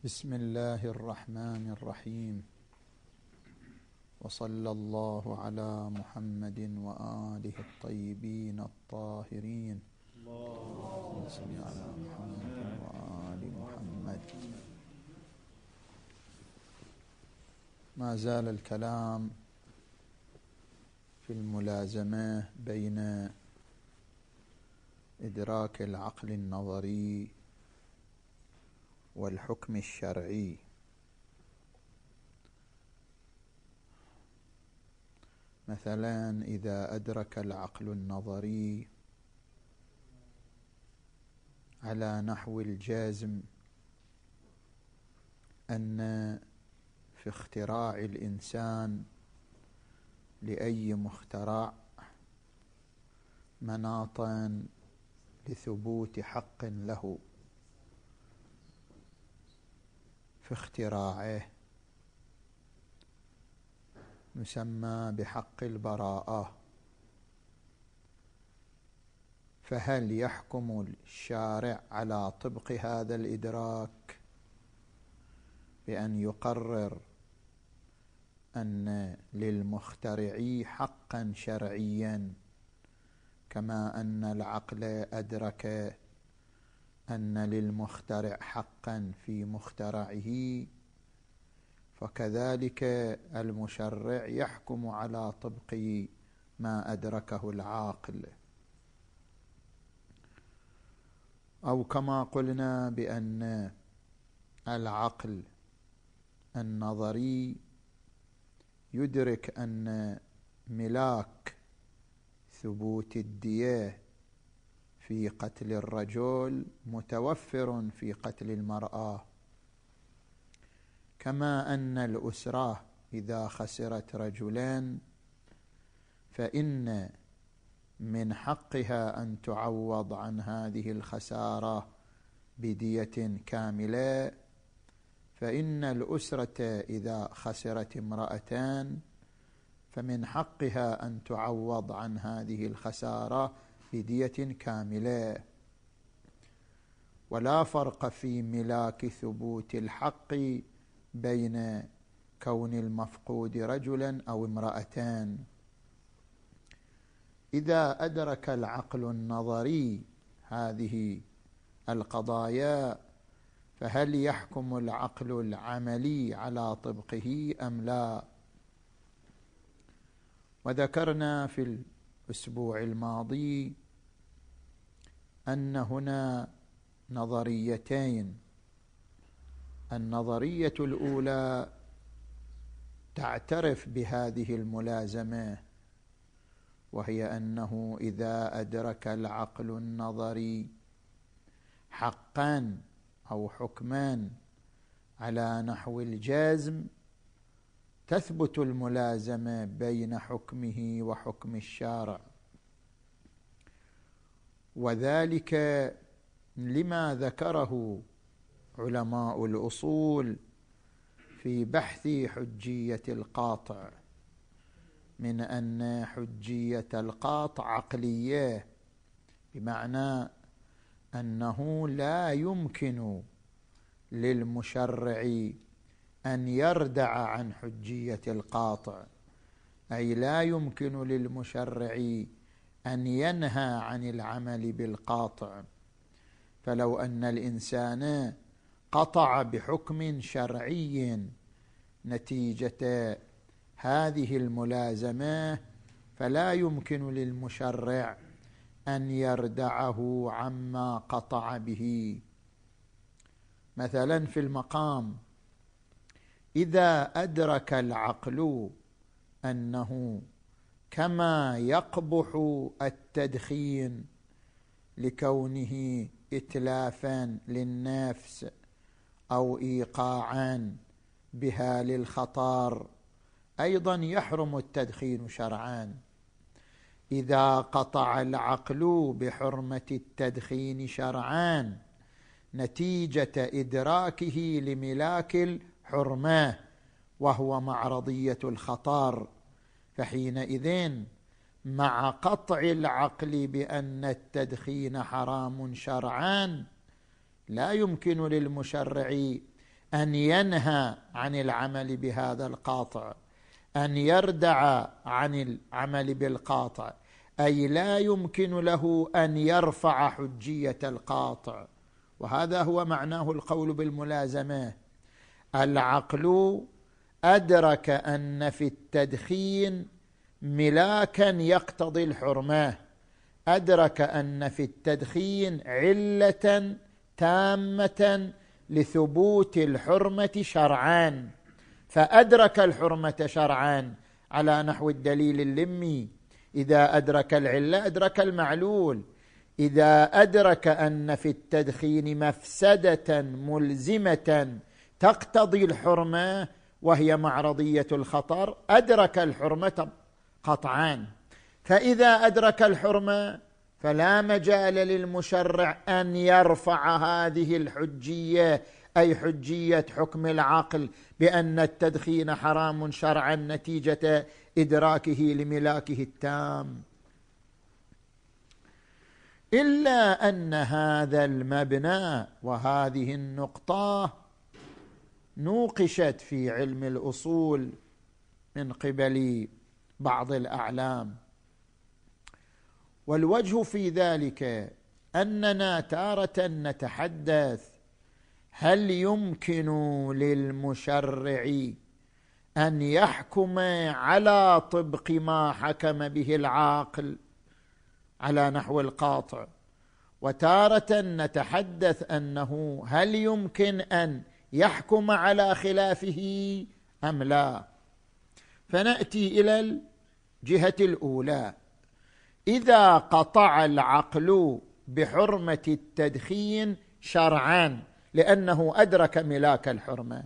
بسم الله الرحمن الرحيم. وصلى الله على محمد وآله الطيبين الطاهرين. اللهم صل على محمد وآل محمد. ما زال الكلام في الملازمة بين إدراك العقل النظري والحكم الشرعي. مثلا إذا أدرك العقل النظري على نحو الجازم أن في اختراع الإنسان لأي مخترع مناطا لثبوت حق له. في اختراعه. نسمى بحق البراءة. فهل يحكم الشارع على طبق هذا الإدراك بأن يقرر أن للمخترع حقا شرعيا كما أن العقل أدرك أن للمخترع حقا في مخترعه فكذلك المشرع يحكم على طبق ما أدركه العاقل. أو كما قلنا بأن العقل النظري يدرك أن ملاك ثبوت الدية في قتل الرجل متوفر في قتل المرأة. كما أن الأسرة إذا خسرت رجلان فإن من حقها أن تعوض عن هذه الخسارة بدية كاملة. فإن الأسرة إذا خسرت امرأتان فمن حقها أن تعوض عن هذه الخسارة بدية كاملة. ولا فرق في ملاك ثبوت الحق بين كون المفقود رجلا أو امرأتان. إذا أدرك العقل النظري هذه القضايا فهل يحكم العقل العملي على طبقه أم لا؟ وذكرنا في الأسبوع الماضي أن هنا نظريتين. النظرية الأولى تعترف بهذه الملازمة وهي أنه إذا أدرك العقل النظري حقا أو حكما على نحو الجزم تثبت الملازمة بين حكمه وحكم الشارع. وذلك لما ذكره علماء الأصول في بحث حجية القاطع من أن حجية القاطع عقلية بمعنى أنه لا يمكن للمشرع أن يردع عن حجية القاطع أي لا يمكن للمشرع أن ينهى عن العمل بالقاطع. فلو أن الإنسان قطع بحكم شرعي نتيجة هذه الملازمة فلا يمكن للمشرع أن يردعه عما قطع به. مثلا في المقام إذا أدرك العقل أنه كما يقبح التدخين لكونه اتلافا للنفس أو ايقاعا بها للخطر أيضا يحرم التدخين شرعا. إذا قطع العقل بحرمة التدخين شرعا نتيجة إدراكه لملاك الحرمة وهو معرضية الخطر فحينئذ مع قطع العقل بأن التدخين حرام شرعا لا يمكن للمشرع أن ينهى عن العمل بهذا القاطع أن يردع عن العمل بالقاطع أي لا يمكن له أن يرفع حجية القاطع. وهذا هو معناه القول بالملازمة. العقل أدرك أن في التدخين ملاكا يقتضي الحرمة. أدرك أن في التدخين علة تامة لثبوت الحرمة شرعان فأدرك الحرمة شرعان على نحو الدليل اللمي. إذا أدرك العلة أدرك المعلول. إذا أدرك أن في التدخين مفسدة ملزمة تقتضي الحرمة وهي معرضية الخطر أدرك الحرمة قطعان فإذا أدرك الحرمة فلا مجال للمشرع أن يرفع هذه الحجية أي حجية حكم العقل بأن التدخين حرام شرعا نتيجة إدراكه لملاكه التام. إلا أن هذا المبنى وهذه النقطة نوقشت في علم الأصول من قبل بعض الأعلام. والوجه في ذلك أننا تارة نتحدث هل يمكن للمشرع أن يحكم على طبق ما حكم به العاقل على نحو القاطع؟ وتارة نتحدث أنه هل يمكن أن يحكم على خلافه أم لا؟ فنأتي إلى الجهة الأولى. إذا قطع العقل بحرمة التدخين شرعا لأنه أدرك ملاك الحرمة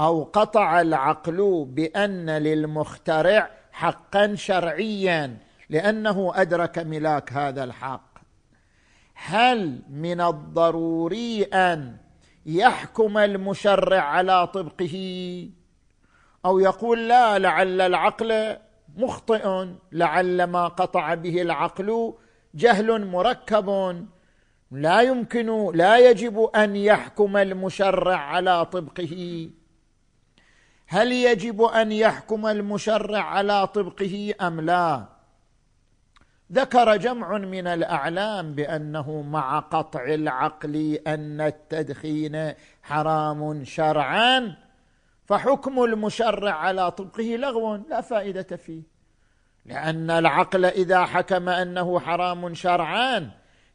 أو قطع العقل بأن للمخترع حقا شرعيا لأنه أدرك ملاك هذا الحق. هل من الضروري أن يحكم المشرع على طبقه أو يقول لا لعل العقل مخطئ لعل ما قطع به العقل جهل مركب. لا يمكن لا يجب أن يحكم المشرع على طبقه. هل يجب أن يحكم المشرع على طبقه أم لا؟ ذكر جمع من الأعلام بأنه مع قطع العقل أن التدخين حرام شرعا فحكم المشرع على طبقه لغو لا فائدة فيه. لأن العقل إذا حكم أنه حرام شرعا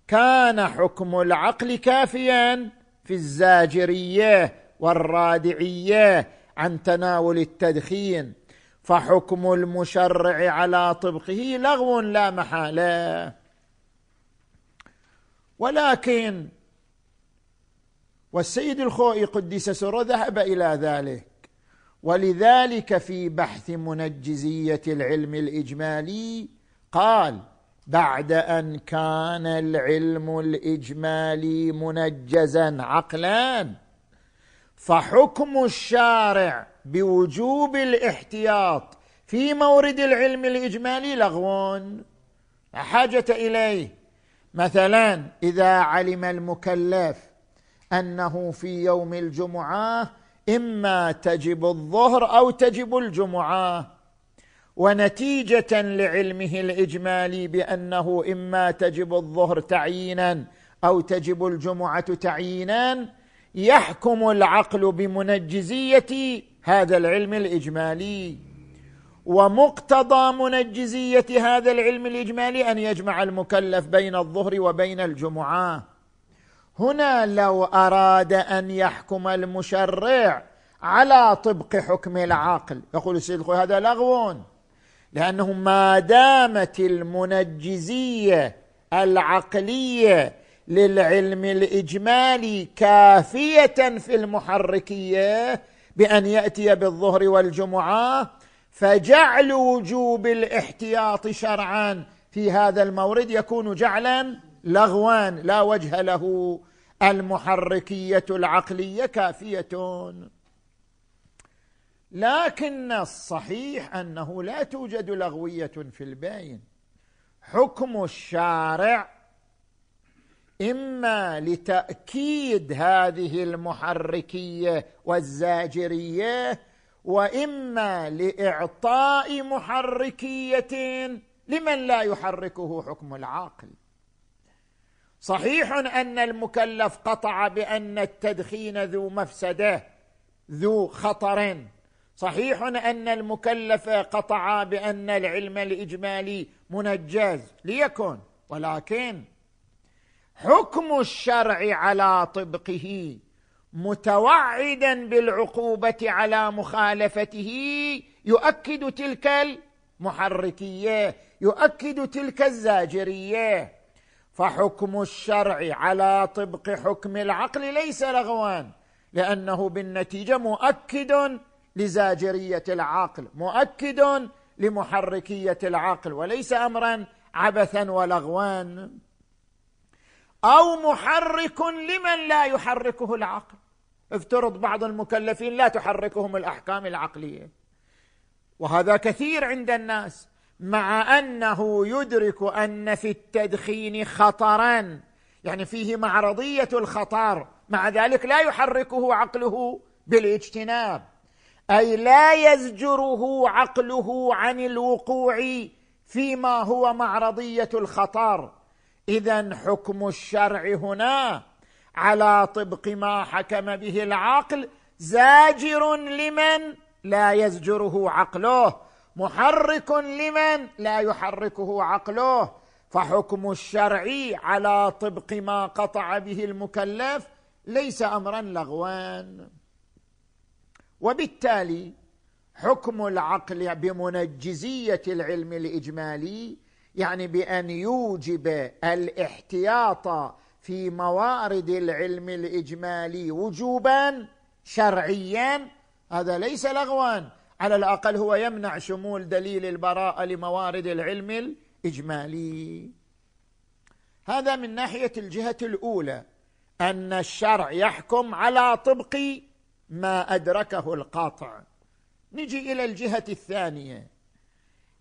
كان حكم العقل كافيا في الزاجرية والرادعية عن تناول التدخين. فحكم المشرع على طبقه لغو لا محالة. ولكن والسيد الخوئي قدس سره ذهب إلى ذلك. ولذلك في بحث منجزية العلم الإجمالي قال بعد أن كان العلم الإجمالي منجزا عقلا فحكم الشارع بوجوب الاحتياط في مورد العلم الإجمالي لغو لا حاجة إليه. مثلا إذا علم المكلف أنه في يوم الجمعة إما تجب الظهر أو تجب الجمعة. ونتيجة لعلمه الإجمالي بأنه إما تجب الظهر تعيينا أو تجب الجمعة تعيينا يحكم العقل بمنجزية هذا العلم الإجمالي. ومقتضى منجزية هذا العلم الإجمالي أن يجمع المكلف بين الظهر وبين الجمعة. هنا لو أراد أن يحكم المشرع على طبق حكم العقل يقول السيد هذا لغو لأنه ما دامت المنجزية العقلية للعلم الإجمالي كافية في المحركية بأن يأتي بالظهر والجمعة فجعل وجوب الاحتياط شرعا في هذا المورد. يكون جعلا لغوان لا وجه له. المحركية العقلية كافية. لكن الصحيح أنه لا توجد لغوية في البين حكم الشارع إما لتأكيد هذه المحركية والزاجرية وإما لإعطاء محركية لمن لا يحركه حكم العاقل صحيح أن المكلف قطع بأن التدخين ذو مفسدة ذو خطر. صحيح أن المكلف قطع بأن العلم الإجمالي منجز ليكن ولكن حكم الشرع على طبقه متوعدا بالعقوبة على مخالفته يؤكد تلك المحركية يؤكد تلك الزاجرية. فحكم الشرع على طبق حكم العقل ليس لغوا لأنه بالنتيجة مؤكد لزاجرية العقل مؤكد لمحركية العقل وليس أمرا عبثا ولغوا أو محرك لمن لا يحركه العقل. افترض بعض المكلفين لا تحركهم الأحكام العقلية. وهذا كثير عند الناس مع أنه يدرك أن في التدخين خطرا يعني فيه معرضية الخطر مع ذلك لا يحركه عقله بالاجتناب. أي لا يزجره عقله عن الوقوع فيما هو معرضية الخطر. اذا حكم الشرع هنا على طبق ما حكم به العقل زاجر لمن لا يزجره عقله محرك لمن لا يحركه عقله. فحكم الشرع على طبق ما قطع به المكلف ليس امرا لغوان. وبالتالي حكم العقل بمنجزية العلم الإجمالي يعني بأن يوجب الاحتياط في موارد العلم الإجمالي وجوبا شرعيا. هذا ليس لغوا. على الأقل هو يمنع شمول دليل البراءة لموارد العلم الإجمالي. هذا من ناحية الجهة الأولى أن الشرع يحكم على طبق ما أدركه القاطع. نجي إلى الجهة الثانية.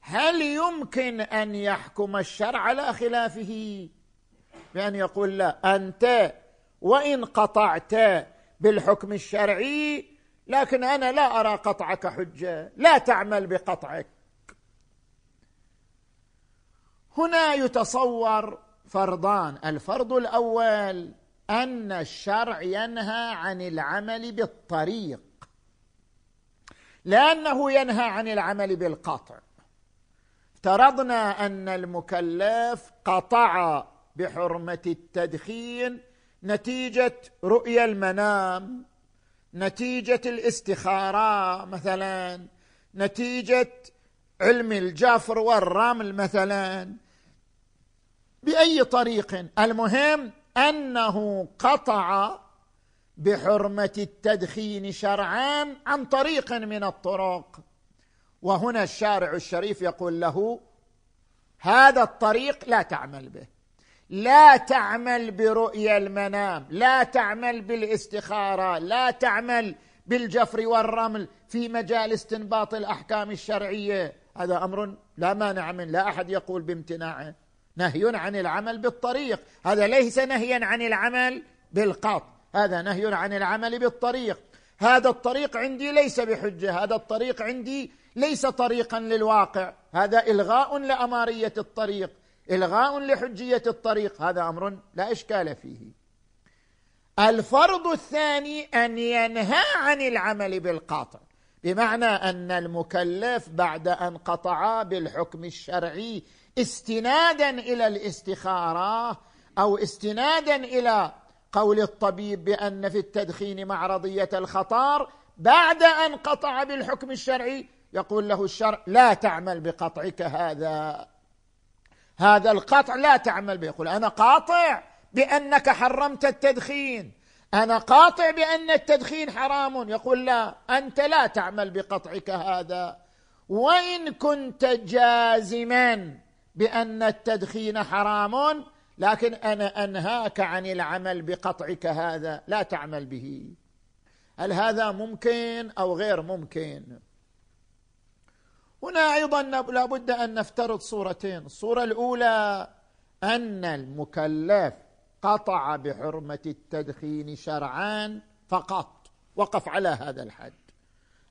هل يمكن أن يحكم الشرع على خلافه؟ بأن يقول لا أنت وإن قطعت بالحكم الشرعي لكن أنا لا أرى قطعك حجة لا تعمل بقطعك. هنا يتصور فرضان الفرض الأول أن الشرع ينهى عن العمل بالطريق لأنه ينهى عن العمل بالقطع. افترضنا أن المكلف قطع بحرمة التدخين نتيجة رؤيا المنام نتيجة الاستخارة مثلا نتيجة علم الجفر والرمل مثلا. بأي طريق؟ المهم أنه قطع بحرمة التدخين شرعا عن طريق من الطرق. وهنا الشارع الشريف يقول له هذا الطريق لا تعمل به. لا تعمل برؤيا المنام لا تعمل بالاستخارة لا تعمل بالجفر والرمل في مجال استنباط الأحكام الشرعية. هذا أمر لا مانع منه لا أحد يقول بامتناعه. نهي عن العمل بالطريق. هذا ليس نهيا عن العمل بالقط هذا نهي عن العمل بالطريق. هذا الطريق عندي ليس بحجة هذا الطريق عندي ليس طريقا للواقع. هذا إلغاء لأمارية الطريق إلغاء لحجية الطريق. هذا أمر لا إشكال فيه. الفرض الثاني أن ينهى عن العمل بالقاطع. بمعنى أن المكلف بعد أن قطع بالحكم الشرعي استنادا إلى الاستخارة أو استنادا إلى قول الطبيب بأن في التدخين معرضية الخطر بعد أن قطع بالحكم الشرعي يقول له الشرع لا تعمل بقطعك هذا. هذا القطع لا تعمل به. يقول أنا قاطع بأنك حرمت التدخين. أنا قاطع بأن التدخين حرام. يقول لا أنت لا تعمل بقطعك هذا. وإن كنت جازما بأن التدخين حرام لكن أنا أنهاك عن العمل بقطعك هذا. لا تعمل به. هل هذا ممكن أو غير ممكن؟ هنا أيضا لابد أن نفترض صورتين. الصورة الأولى أن المكلف قطع بحرمة التدخين شرعان فقط. وقف على هذا الحد.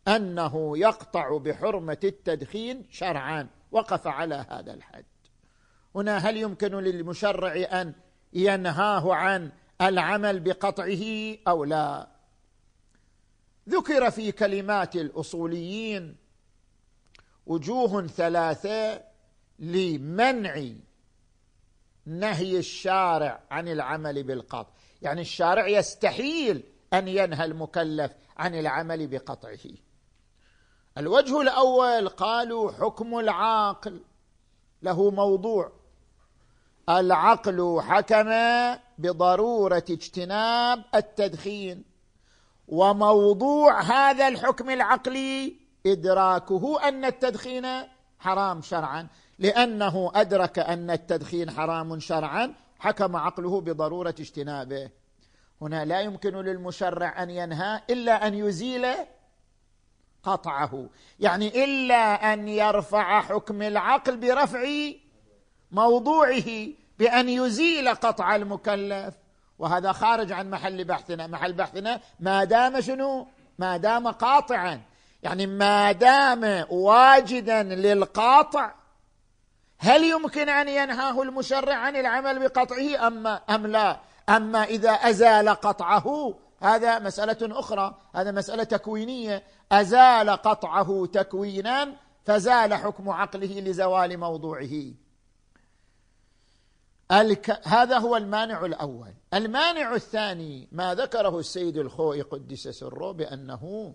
أنه يقطع بحرمة التدخين شرعا. وقف على هذا الحد. هنا هل يمكن للمشرع أن ينهاه عن العمل بقطعه أو لا؟ ذكر في كلمات الأصوليين وجوه ثلاثة لمنع نهي الشارع عن العمل بالقطع. يعني الشارع يستحيل أن ينهى المكلف عن العمل بقطعه. الوجه الأول قالوا حكم العاقل له موضوع. العقل حكم بضرورة اجتناب التدخين وموضوع هذا الحكم العقلي إدراكه أن التدخين حرام شرعا لأنه أدرك أن التدخين حرام شرعا حكم عقله بضرورة اجتنابه. هنا لا يمكن للمشرع أن ينهى إلا أن يزيل قطعه. يعني إلا أن يرفع حكم العقل برفع موضوعه بأن يزيل قطع المكلف. وهذا خارج عن محل بحثنا. محل بحثنا ما دام شنو؟ ما دام قاطعا. يعني ما دام واجدا للقاطع هل يمكن أن ينهاه المشرع عن العمل بقطعه أم أم لا؟ أما إذا أزال قطعه هذا مسألة أخرى هذا مسألة تكوينية. أزال قطعه تكوينا فزال حكم عقله لزوال موضوعه. الك... هذا هو المانع الأول. المانع الثاني ما ذكره السيد الخوئي قدس سره بأنه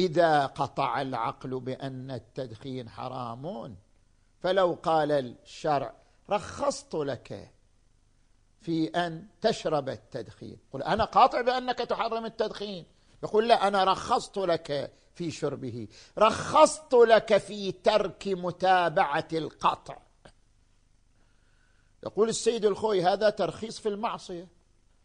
إذا قطع العقل بأن التدخين حرام فلو قال الشرع رخصت لك في أن تشرب التدخين. قل أنا قاطع بأنك تحرم التدخين. يقول لا أنا رخصت لك في شربه. رخصت لك في ترك متابعة القطع. يقول السيد الخوي هذا ترخيص في المعصية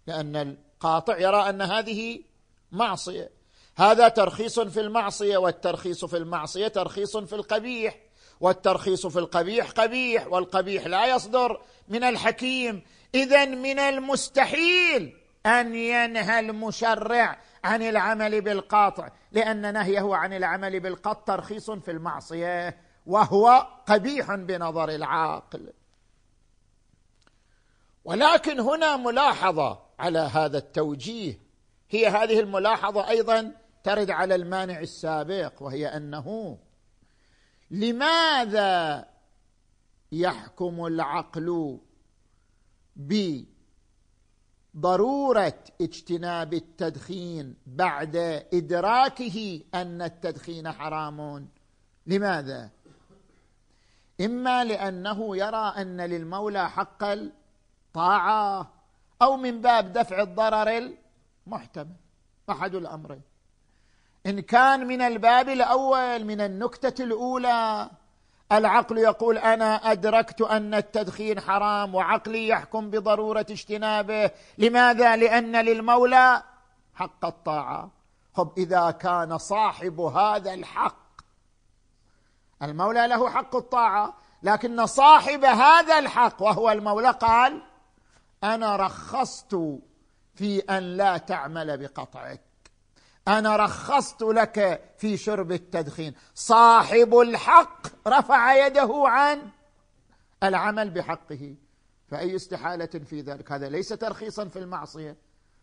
لأن القاطع يرى أن هذه معصية. هذا ترخيص في المعصية والترخيص في المعصية ترخيص في القبيح والترخيص في القبيح قبيح والقبيح لا يصدر من الحكيم. اذا من المستحيل أن ينهى المشرع عن العمل بالقاطع لأن نهيه عن العمل بالقطع ترخيص في المعصية وهو قبيح بنظر العاقل. ولكن هنا ملاحظة على هذا التوجيه. هي هذه الملاحظة أيضا ترد على المانع السابق وهي أنه لماذا يحكم العقل بضرورة اجتناب التدخين بعد إدراكه أن التدخين حرام؟ لماذا؟ إما لأنه يرى أن للمولى حق الطاعة أو من باب دفع الضرر المحتمل أحد الأمرين. إن كان من الباب الأول من النكتة الأولى العقل يقول أنا أدركت أن التدخين حرام وعقلي يحكم بضرورة اجتنابه. لماذا؟ لأن للمولى حق الطاعة. خب إذا كان صاحب هذا الحق المولى له حق الطاعة لكن صاحب هذا الحق وهو المولى قال أنا رخصت في أن لا تعمل بقطعك. أنا رخصت لك في شرب التدخين. صاحب الحق رفع يده عن العمل بحقه. فأي استحالة في ذلك؟ هذا ليس ترخيصا في المعصية.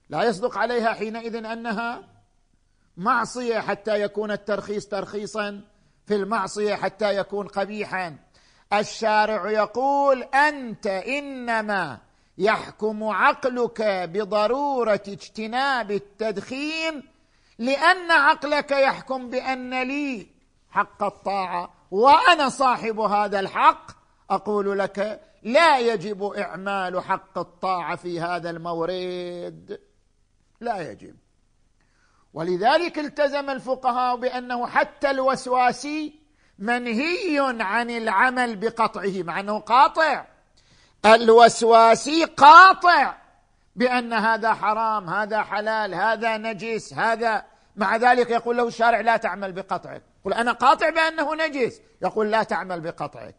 لا يصدق عليها حينئذ أنها معصية حتى يكون الترخيص ترخيصا في المعصية حتى يكون قبيحا. الشارع يقول أنت إنما يحكم عقلك بضرورة اجتناب التدخين لأن عقلك يحكم بأن لي حق الطاعة وأنا صاحب هذا الحق. أقول لك لا يجب إعمال حق الطاعة في هذا المورد. لا يجب. ولذلك التزم الفقهاء بأنه حتى الوسواسي منهي عن العمل بقطعه مع إنه قاطع. الوسواسي قاطع. بأن هذا حرام هذا حلال هذا نجس هذا مع ذلك يقول له الشارع لا تعمل بقطعك. يقول أنا قاطع بأنه نجس. يقول لا تعمل بقطعك.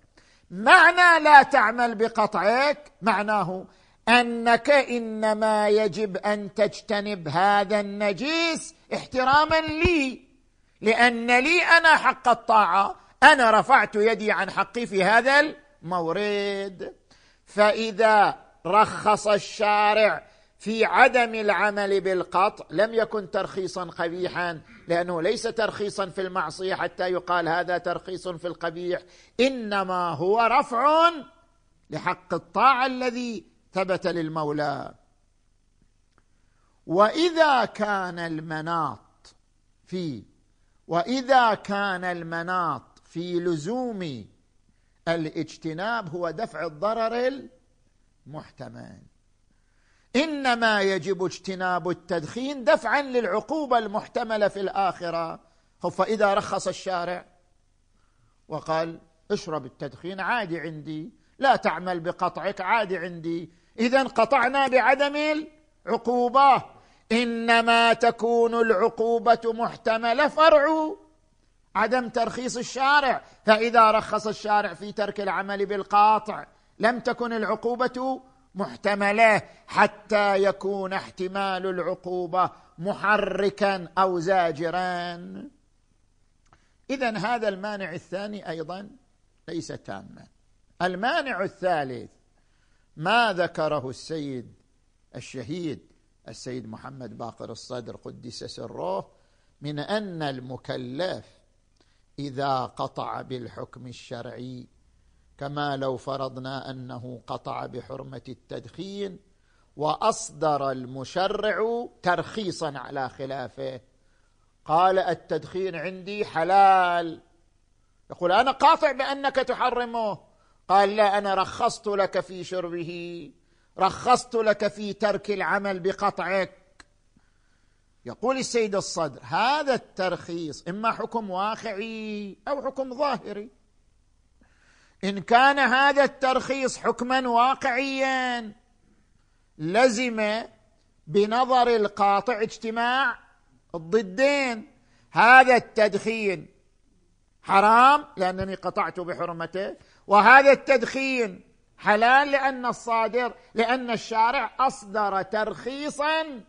معنى لا تعمل بقطعك معناه أنك إنما يجب أن تجتنب هذا النجيس احتراما لي لأن لي أنا حق الطاعة. أنا رفعت يدي عن حقي في هذا المورد. فإذا رخص الشارع في عدم العمل بالقطع لم يكن ترخيصا قبيحا لأنه ليس ترخيصا في المعصية حتى يقال هذا ترخيص في القبيح إنما هو رفع لحق الطاعة الذي ثبت للمولى. وإذا كان المناط في وإذا كان المناط في لزوم الاجتناب هو دفع الضرر المحتمل. إنما يجب اجتناب التدخين دفعا للعقوبة المحتملة في الآخرة. فإذا رخص الشارع وقال اشرب التدخين عادي عندي. لا تعمل بقطعك عادي عندي. اذا قطعنا بعدم العقوبة. إنما تكون العقوبة محتملة فرع عدم ترخيص الشارع. فإذا رخص الشارع في ترك العمل بالقاطع لم تكن العقوبة محتملة حتى يكون احتمال العقوبة محركا أو زاجرا. اذا هذا المانع الثاني أيضا ليس تاما. المانع الثالث ما ذكره السيد الشهيد السيد محمد باقر الصدر قدس سره من أن المكلف إذا قطع بالحكم الشرعي كما لو فرضنا أنه قطع بحرمة التدخين وأصدر المشرع ترخيصا على خلافه. قال التدخين عندي حلال. يقول أنا قاطع بأنك تحرمه. قال لا أنا رخصت لك في شربه. رخصت لك في ترك العمل بقطعك. يقول السيد الصدر هذا الترخيص إما حكم واقعي أو حكم ظاهري. إن كان هذا الترخيص حكما واقعيا لزم بنظر القاطع اجتماع الضدين. هذا التدخين حرام لأنني قطعت بحرمته وهذا التدخين حلال لأن الصادر لأن الشارع أصدر ترخيصا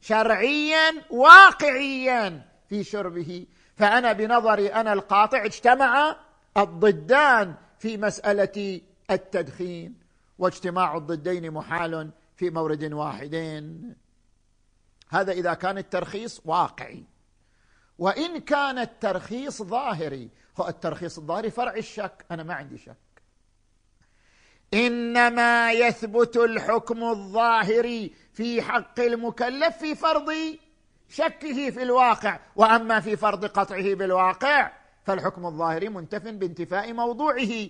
شرعيا واقعيا في شربه. فأنا بنظري أنا القاطع اجتمع الضدان. في مسألة التدخين واجتماع الضدين محال في مورد واحدين. هذا إذا كان الترخيص واقعي. وإن كان الترخيص ظاهري هو الترخيص الظاهري فرع الشك أنا ما عندي شك. إنما يثبت الحكم الظاهري في حق المكلف في فرض شكه في الواقع وأما في فرض قطعه بالواقع فالحكم الظاهري منتف بانتفاء موضوعه.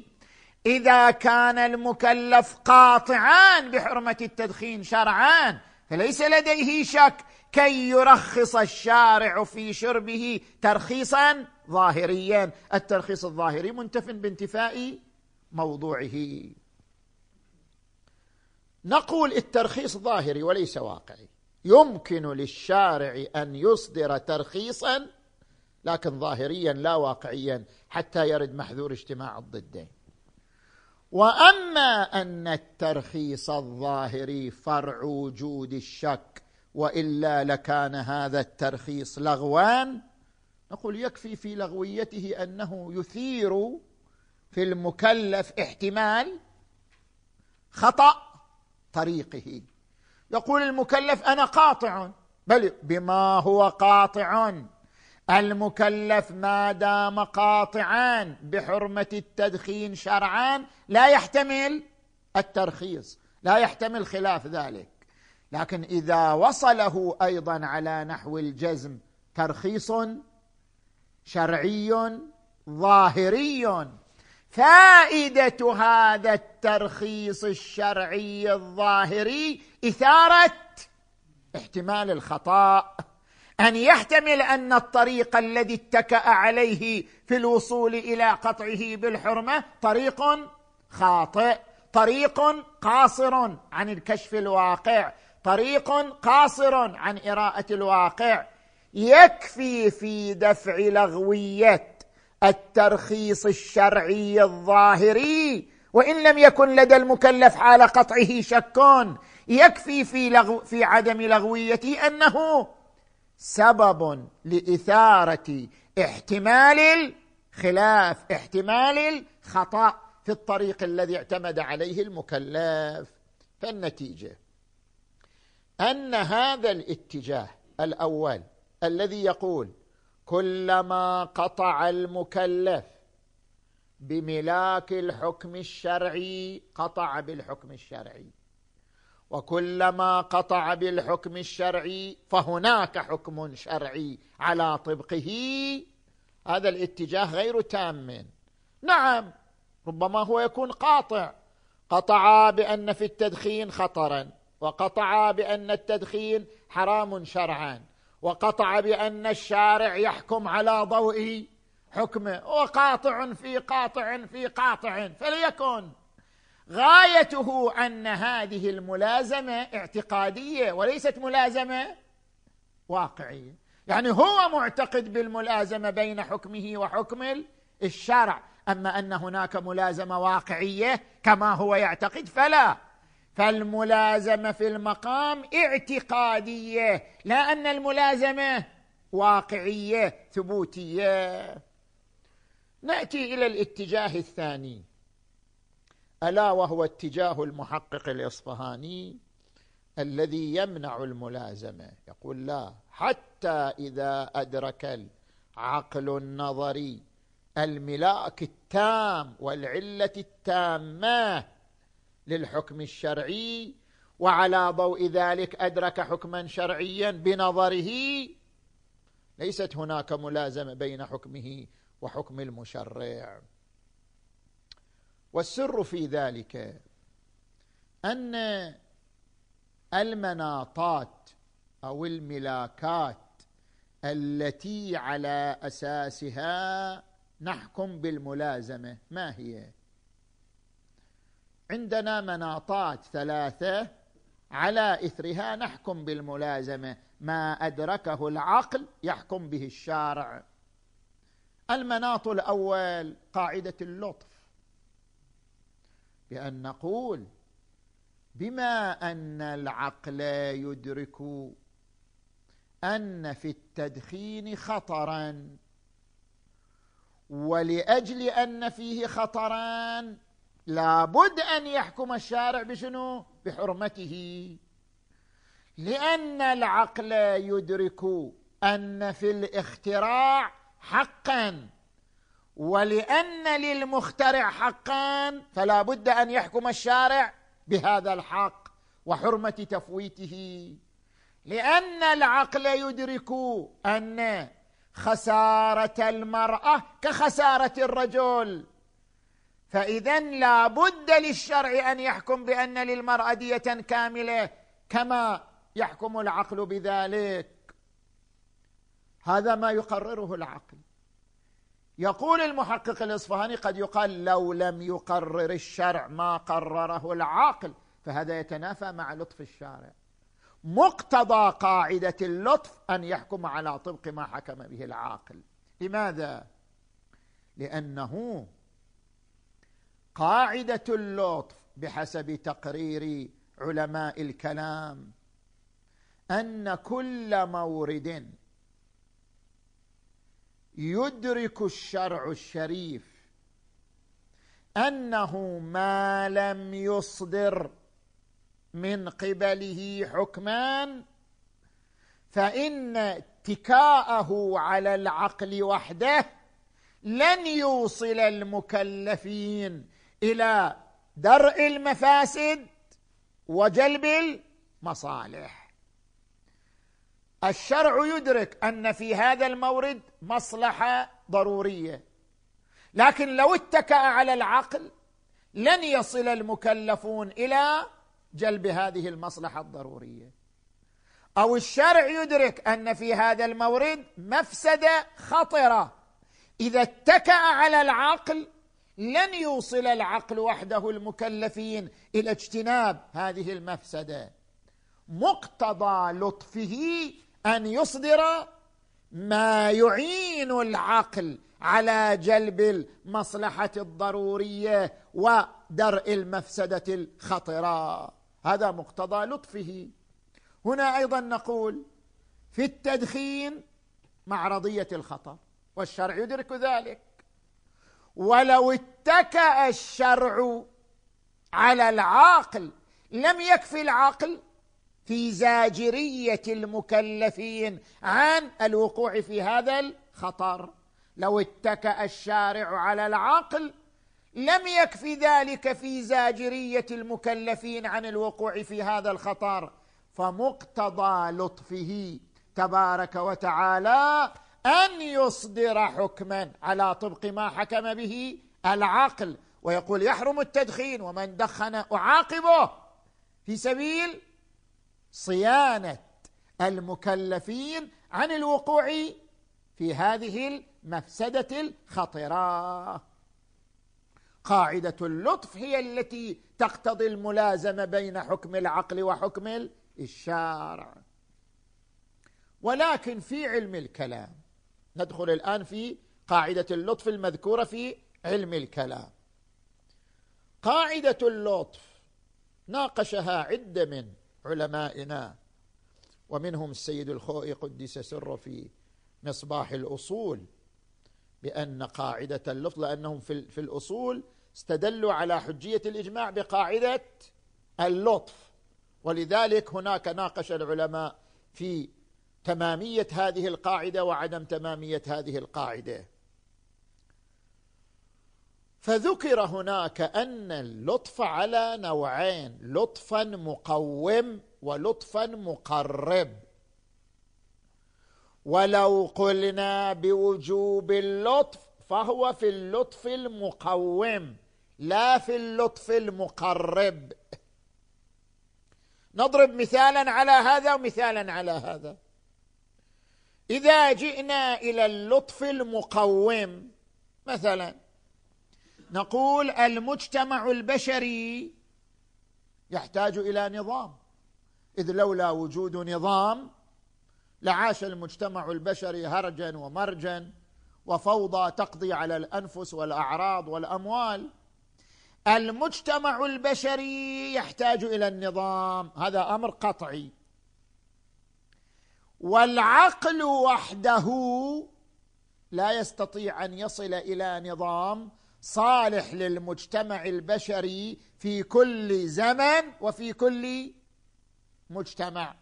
إذا كان المكلف قاطعا بحرمة التدخين شرعان فليس لديه شك كي يرخص الشارع في شربه ترخيصا ظاهريا. الترخيص الظاهري منتف بانتفاء موضوعه. نقول الترخيص ظاهري وليس واقعي. يمكن للشارع أن يصدر ترخيصا لكن ظاهريا لا واقعيا حتى يرد محذور اجتماع الضدين. وأما أن الترخيص الظاهري فرع وجود الشك وإلا لكان هذا الترخيص لغوان نقول يكفي في لغويته أنه يثير في المكلف احتمال خطأ طريقه. يقول المكلف أنا قاطع بل بما هو قاطع المكلف ما دام قاطعا بحرمة التدخين شرعا لا يحتمل الترخيص لا يحتمل خلاف ذلك. لكن إذا وصله أيضا على نحو الجزم ترخيص شرعي ظاهري فائدة هذا الترخيص الشرعي الظاهري إثارة احتمال الخطأ. أن يحتمل أن الطريق الذي اتكأ عليه في الوصول إلى قطعه بالحرمة طريق خاطئ طريق قاصر عن الكشف الواقع طريق قاصر عن إراءة الواقع. يكفي في دفع لغوية الترخيص الشرعي الظاهري وإن لم يكن لدى المكلف حال قطعه شك. يكفي في لغو في عدم لغويته أنه سبب لإثارة احتمال الخلاف احتمال الخطأ في الطريق الذي اعتمد عليه المكلف. فالنتيجة أن هذا الاتجاه الأول الذي يقول كلما قطع المكلف بملاك الحكم الشرعي قطع بالحكم الشرعي. وكلما قطع بالحكم الشرعي فهناك حكم شرعي على طبقه. هذا الاتجاه غير تام. نعم ربما هو يكون قاطع. قطع بأن في التدخين خطرا وقطع بأن التدخين حرام شرعا وقطع بأن الشارع يحكم على ضوء حكمه وقاطع في قاطع في قاطع فليكن. غايته أن هذه الملازمة اعتقادية وليست ملازمة واقعية. يعني هو معتقد بالملازمة بين حكمه وحكم الشرع. أما أن هناك ملازمة واقعية كما هو يعتقد فلا. فالملازمة في المقام اعتقادية لا أن الملازمة واقعية ثبوتية. نأتي إلى الاتجاه الثاني. ألا وهو اتجاه المحقق الإصفهاني الذي يمنع الملازمة. يقول لا حتى إذا أدرك العقل النظري الملاك التام والعلة التامة للحكم الشرعي وعلى ضوء ذلك أدرك حكما شرعيا بنظره ليست هناك ملازمة بين حكمه وحكم المشرع. والسر في ذلك أن المناطات أو الملاكات التي على أساسها نحكم بالملازمة ما هي؟ عندنا مناطات ثلاثة على إثرها نحكم بالملازمة ما أدركه العقل يحكم به الشارع. المناط الأول قاعدة اللطف. بأن نقول بما أن العقل يدرك أن في التدخين خطرا ولأجل أن فيه خطران لابد أن يحكم الشارع بشنو؟ بحرمته. لأن العقل يدرك أن في الاختراع حقا. ولأن للمخترع حقا فلا بد أن يحكم الشارع بهذا الحق وحرمة تفويته. لأن العقل يدرك أن خسارة المرأة كخسارة الرجل. فإذا لا بد للشرع أن يحكم بأن للمرأة دية كاملة كما يحكم العقل بذلك. هذا ما يقرره العقل. يقول المحقق الإصفهاني قد يقال لو لم يقرر الشرع ما قرره العقل فهذا يتنافى مع لطف الشارع. مقتضى قاعدة اللطف أن يحكم على طبق ما حكم به العاقل. لماذا؟ لأنه قاعدة اللطف بحسب تقرير علماء الكلام أن كل مورد يدرك الشرع الشريف أنه ما لم يصدر من قبله حكمان فإن اتكاءه على العقل وحده لن يوصل المكلفين إلى درء المفاسد وجلب المصالح. الشرع يدرك أن في هذا المورد مصلحة ضرورية. لكن لو اتكأ على العقل لن يصل المكلفون إلى جلب هذه المصلحة الضرورية. أو الشرع يدرك أن في هذا المورد مفسدة خطرة. إذا اتكأ على العقل لن يوصل العقل وحده المكلفين إلى اجتناب هذه المفسدة. مقتضى لطفه أن يصدر ما يعين العقل على جلب المصلحة الضرورية و درء المفسدة الخطرة. هذا مقتضى لطفه. هنا أيضا نقول في التدخين معرضيه الخطر والشرع يدرك ذلك. ولو اتكأ الشرع على العاقل لم يكفي العقل في زاجرية المكلفين عن الوقوع في هذا الخطر. لو اتكأ الشارع على العقل لم يكفي ذلك في زاجرية المكلفين عن الوقوع في هذا الخطر. فمقتضى لطفه تبارك وتعالى أن يصدر حكما على طبق ما حكم به العقل. ويقول يحرم التدخين ومن دخن أعاقبه في سبيل صيانة المكلفين عن الوقوع في هذه المفسدة الخطرة. قاعدة اللطف هي التي تقتضي الملازمة بين حكم العقل وحكم الشارع. ولكن في علم الكلام ندخل الآن في قاعدة اللطف المذكورة في علم الكلام. قاعدة اللطف ناقشها عدة من علمائنا. ومنهم السيد الخوئي قدس سره في مصباح الأصول بأن قاعدة اللطف لأنهم في, في الأصول استدلوا على حجية الإجماع بقاعدة اللطف. ولذلك هناك ناقش العلماء في تمامية هذه القاعدة وعدم تمامية هذه القاعدة. فذكر هناك أن اللطف على نوعين لطفا مقوم ولطفا مقرب. ولو قلنا بوجوب اللطف فهو في اللطف المقوم لا في اللطف المقرب. نضرب مثالا على هذا ومثالا على هذا. إذا جئنا إلى اللطف المقوم مثلا نقول المجتمع البشري يحتاج إلى نظام. إذ لولا وجود نظام لعاش المجتمع البشري هرجا ومرجا وفوضى تقضي على الأنفس والأعراض والأموال. المجتمع البشري يحتاج إلى النظام. هذا أمر قطعي. والعقل وحده لا يستطيع أن يصل إلى نظام صالح للمجتمع البشري في كل زمن وفي كل مجتمع.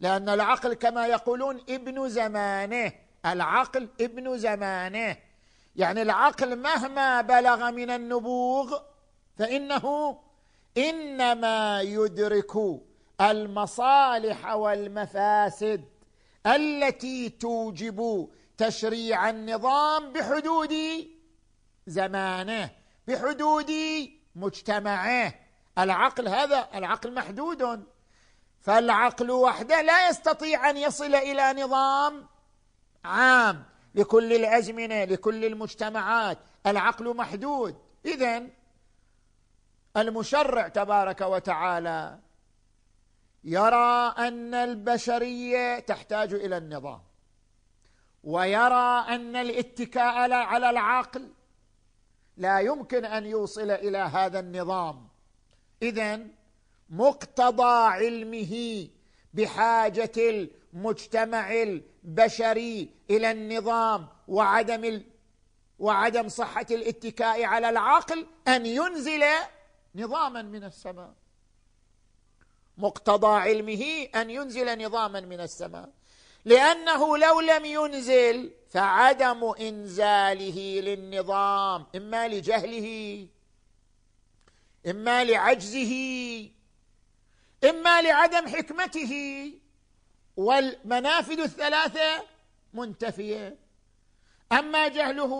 لأن العقل كما يقولون ابن زمانه العقل ابن زمانه. يعني العقل مهما بلغ من النبوغ فإنه إنما يدرك المصالح والمفاسد التي توجب تشريع النظام بحدود زمانه بحدود مجتمعه. العقل هذا العقل محدود. فالعقل وحده لا يستطيع أن يصل إلى نظام عام لكل الأزمنة لكل المجتمعات. العقل محدود. اذا المشرع تبارك وتعالى يرى أن البشرية تحتاج إلى النظام ويرى أن الاتكاء على العقل لا يمكن أن يوصل إلى هذا النظام. اذا مقتضى علمه بحاجة المجتمع البشري إلى النظام وعدم ال... وعدم صحة الاتكاء على العقل أن ينزل نظاما من السماء. مقتضى علمه أن ينزل نظاما من السماء. لأنه لو لم ينزل فعدم إنزاله للنظام إما لجهله إما لعجزه إما لعدم حكمته. والمنافذ الثلاثة منتفية. أما جهله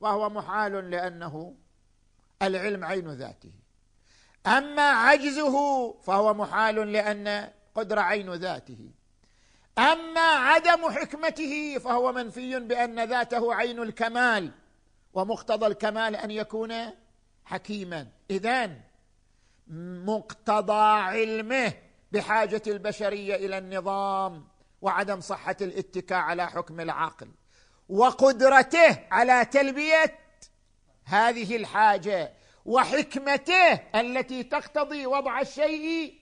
فهو محال لأنه العلم عين ذاته. أما عجزه فهو محال لأن قدر عين ذاته. أما عدم حكمته فهو منفي بأن ذاته عين الكمال ومقتضى الكمال أن يكون حكيما. اذا مقتضى علمه بحاجة البشرية إلى النظام وعدم صحة الاتكاء على حكم العقل. وقدرته على تلبية هذه الحاجة وحكمته التي تقتضي وضع الشيء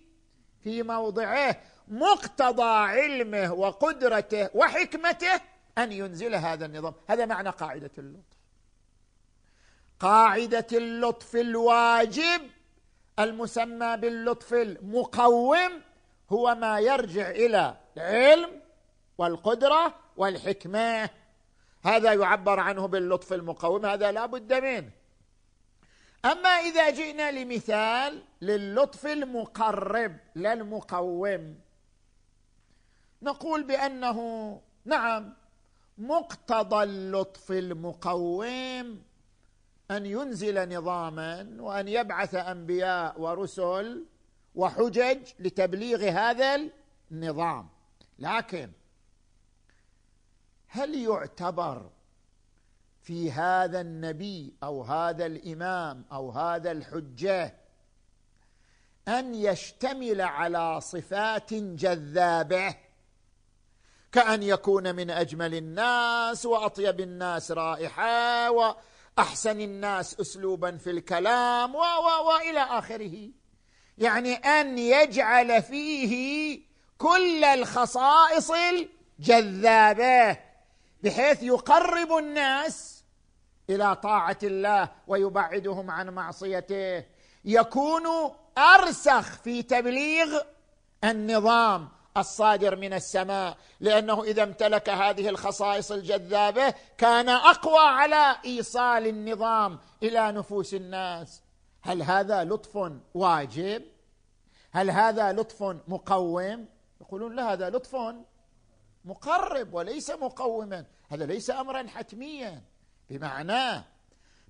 في موضعه مقتضى علمه وقدرته وحكمته أن ينزل هذا النظام. هذا معنى قاعدة اللطف. قاعدة اللطف الواجب المسمى باللطف المقوم هو ما يرجع إلى العلم والقدرة والحكمة. هذا يعبر عنه باللطف المقوم هذا لا بد منه. أما إذا جئنا لمثال للطف المقرب لا المقوم. نقول بأنه نعم مقتضى اللطف المقوم أن ينزل نظاما وأن يبعث أنبياء ورسل وحجج لتبليغ هذا النظام. لكن هل يعتبر في هذا النبي أو هذا الإمام أو هذا الحجة أن يشتمل على صفات جذابة؟ كأن يكون من أجمل الناس وأطيب الناس رائحه وأحسن الناس أسلوبا في الكلام و و والى آخره. يعني أن يجعل فيه كل الخصائص الجذابة بحيث يقرب الناس إلى طاعة الله ويبعدهم عن معصيته. يكون أرسخ في تبليغ النظام الصادر من السماء لأنه إذا امتلك هذه الخصائص الجذابة كان أقوى على إيصال النظام إلى نفوس الناس. هل هذا لطف واجب؟ هل هذا لطف مقوم؟ يقولون لا هذا لطف مقرب وليس مقوما. هذا ليس أمرا حتميا. بمعناه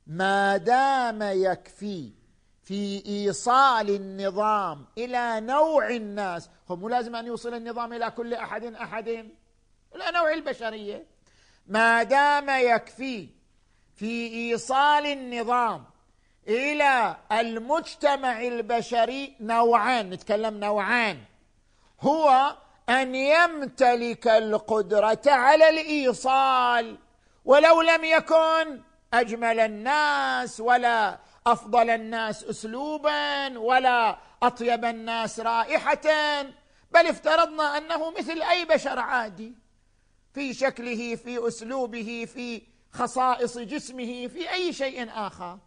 ما دام يكفي في إيصال النظام إلى نوع الناس. هو مو لازم أن يوصل النظام إلى كل أحد أحد. إلى نوع البشرية. ما دام يكفي في إيصال النظام إلى المجتمع البشري نوعان نتكلم نوعان. هو أن يمتلك القدرة على الإيصال. ولو لم يكن أجمل الناس ولا أفضل الناس اسلوبا ولا أطيب الناس رائحه. بل افترضنا أنه مثل أي بشر عادي في شكله في أسلوبه في خصائص جسمه في أي شيء آخر.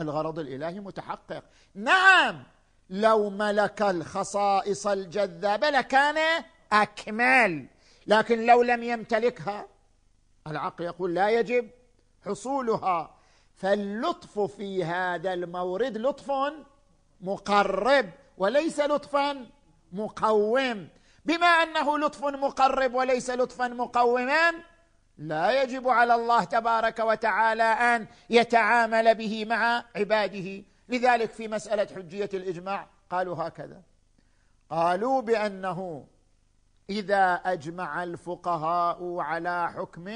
الغرض الإلهي متحقق. نعم لو ملك الخصائص الجذابة لكان أكمل لكن لو لم يمتلكها العقل يقول لا يجب حصولها. فاللطف في هذا المورد لطف مقرب وليس لطفا مقوم. بما أنه لطف مقرب وليس لطفا مقوما لا يجب على الله تبارك وتعالى أن يتعامل به مع عباده. لذلك في مسألة حجية الإجماع قالوا هكذا. قالوا بأنه إذا أجمع الفقهاء على حكم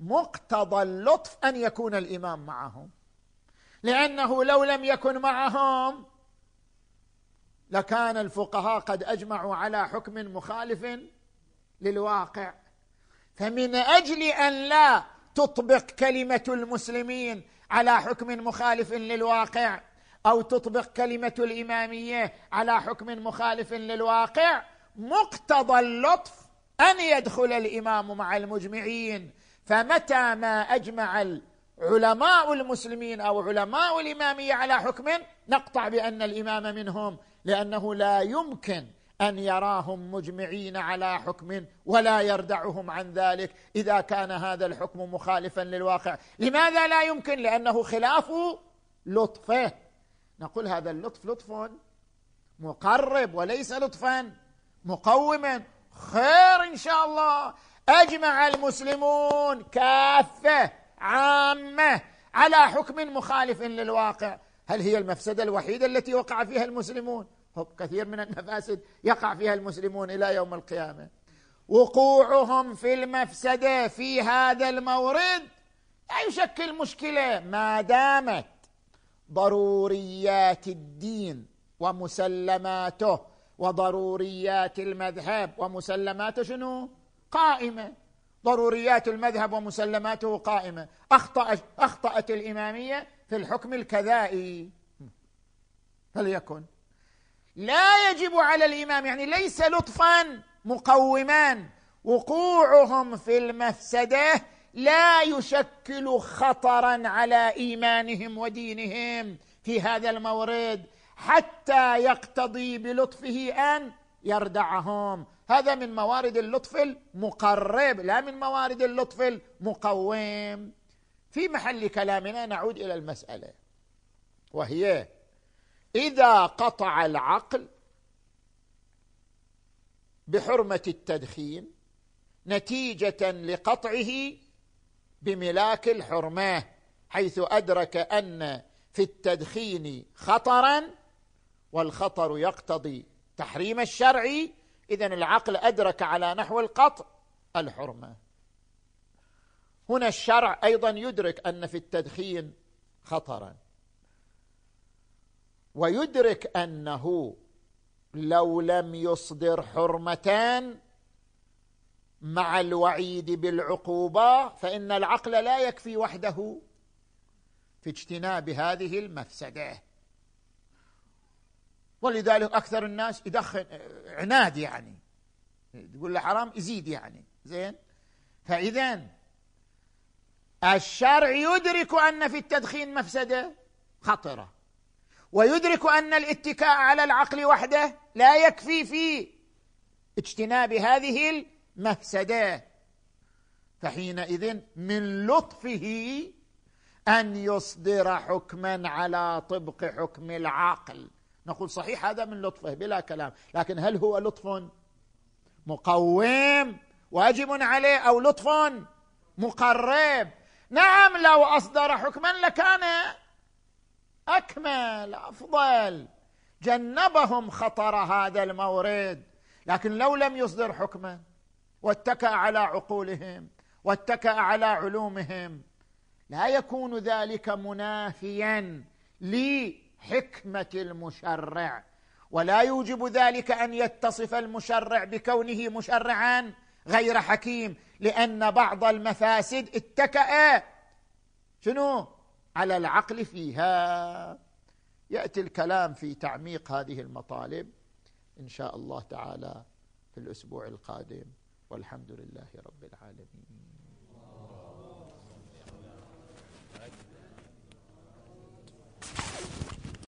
مقتضى اللطف أن يكون الإمام معهم. لأنه لو لم يكن معهم لكان الفقهاء قد أجمعوا على حكم مخالف للواقع. فمن أجل أن لا تطبق كلمة المسلمين على حكم مخالف للواقع أو تطبق كلمة الإمامية على حكم مخالف للواقع مقتضى اللطف أن يدخل الإمام مع المجمعين. فمتى ما أجمع علماء المسلمين أو علماء الإمامية على حكم نقطع بأن الإمام منهم؟ لأنه لا يمكن أن يراهم مجمعين على حكم ولا يردعهم عن ذلك إذا كان هذا الحكم مخالفا للواقع. لماذا لا يمكن؟ لأنه خلاف لطفه. نقول هذا اللطف لطف مقرب وليس لطفا مقوما. خير إن شاء الله. أجمع المسلمون كافة عامة على حكم مخالف للواقع. هل هي المفسدة الوحيدة التي وقع فيها المسلمون؟ كثير من المفاسد يقع فيها المسلمون إلى يوم القيامة. وقوعهم في المفسدة في هذا المورد لا يشكل مشكلة ما دامت ضروريات الدين ومسلماته وضروريات المذهب ومسلماته شنو؟ قائمة. ضروريات المذهب ومسلماته قائمة. اخطا أخطأت الإمامية في الحكم الكذائي. فليكن. لا يجب على الإمام يعني ليس لطفا مقومان. وقوعهم في المفسدة لا يشكل خطرا على إيمانهم ودينهم في هذا المورد حتى يقتضي بلطفه أن يردعهم. هذا من موارد اللطف المقرب لا من موارد اللطف المقوم. في محل كلامنا نعود إلى المسألة وهي إذا قطع العقل بحرمة التدخين نتيجة لقطعه بملاك الحرمة حيث أدرك أن في التدخين خطرا والخطر يقتضي تحريم الشرع اذا العقل أدرك على نحو القطع الحرمة. هنا الشرع أيضا يدرك أن في التدخين خطرا. ويدرك أنه لو لم يصدر حرمتان مع الوعيد بالعقوبة فإن العقل لا يكفي وحده في اجتناب هذه المفسدة. ولذلك أكثر الناس يدخن عناد يعني. تقول له حرام يزيد يعني. زين؟ فاذا الشرع يدرك أن في التدخين مفسدة خطرة ويدرك أن الاتكاء على العقل وحده لا يكفي في اجتناب هذه المفسدة. فحينئذ من لطفه أن يصدر حكما على طبق حكم العقل. نقول صحيح هذا من لطفه بلا كلام. لكن هل هو لطف؟ مقوم واجب عليه أو لطف؟ مقرب. نعم لو أصدر حكما لكان أكمل أفضل. جنبهم خطر هذا المورد. لكن لو لم يصدر حكما واتكأ على عقولهم واتكأ على علومهم لا يكون ذلك منافيا حكمة المشرع. ولا يوجب ذلك أن يتصف المشرع بكونه مشرعا غير حكيم لأن بعض المفاسد اتكأ. شنو؟ على العقل فيها. يأتي الكلام في تعميق هذه المطالب إن شاء الله تعالى في الأسبوع القادم. والحمد لله رب العالمين.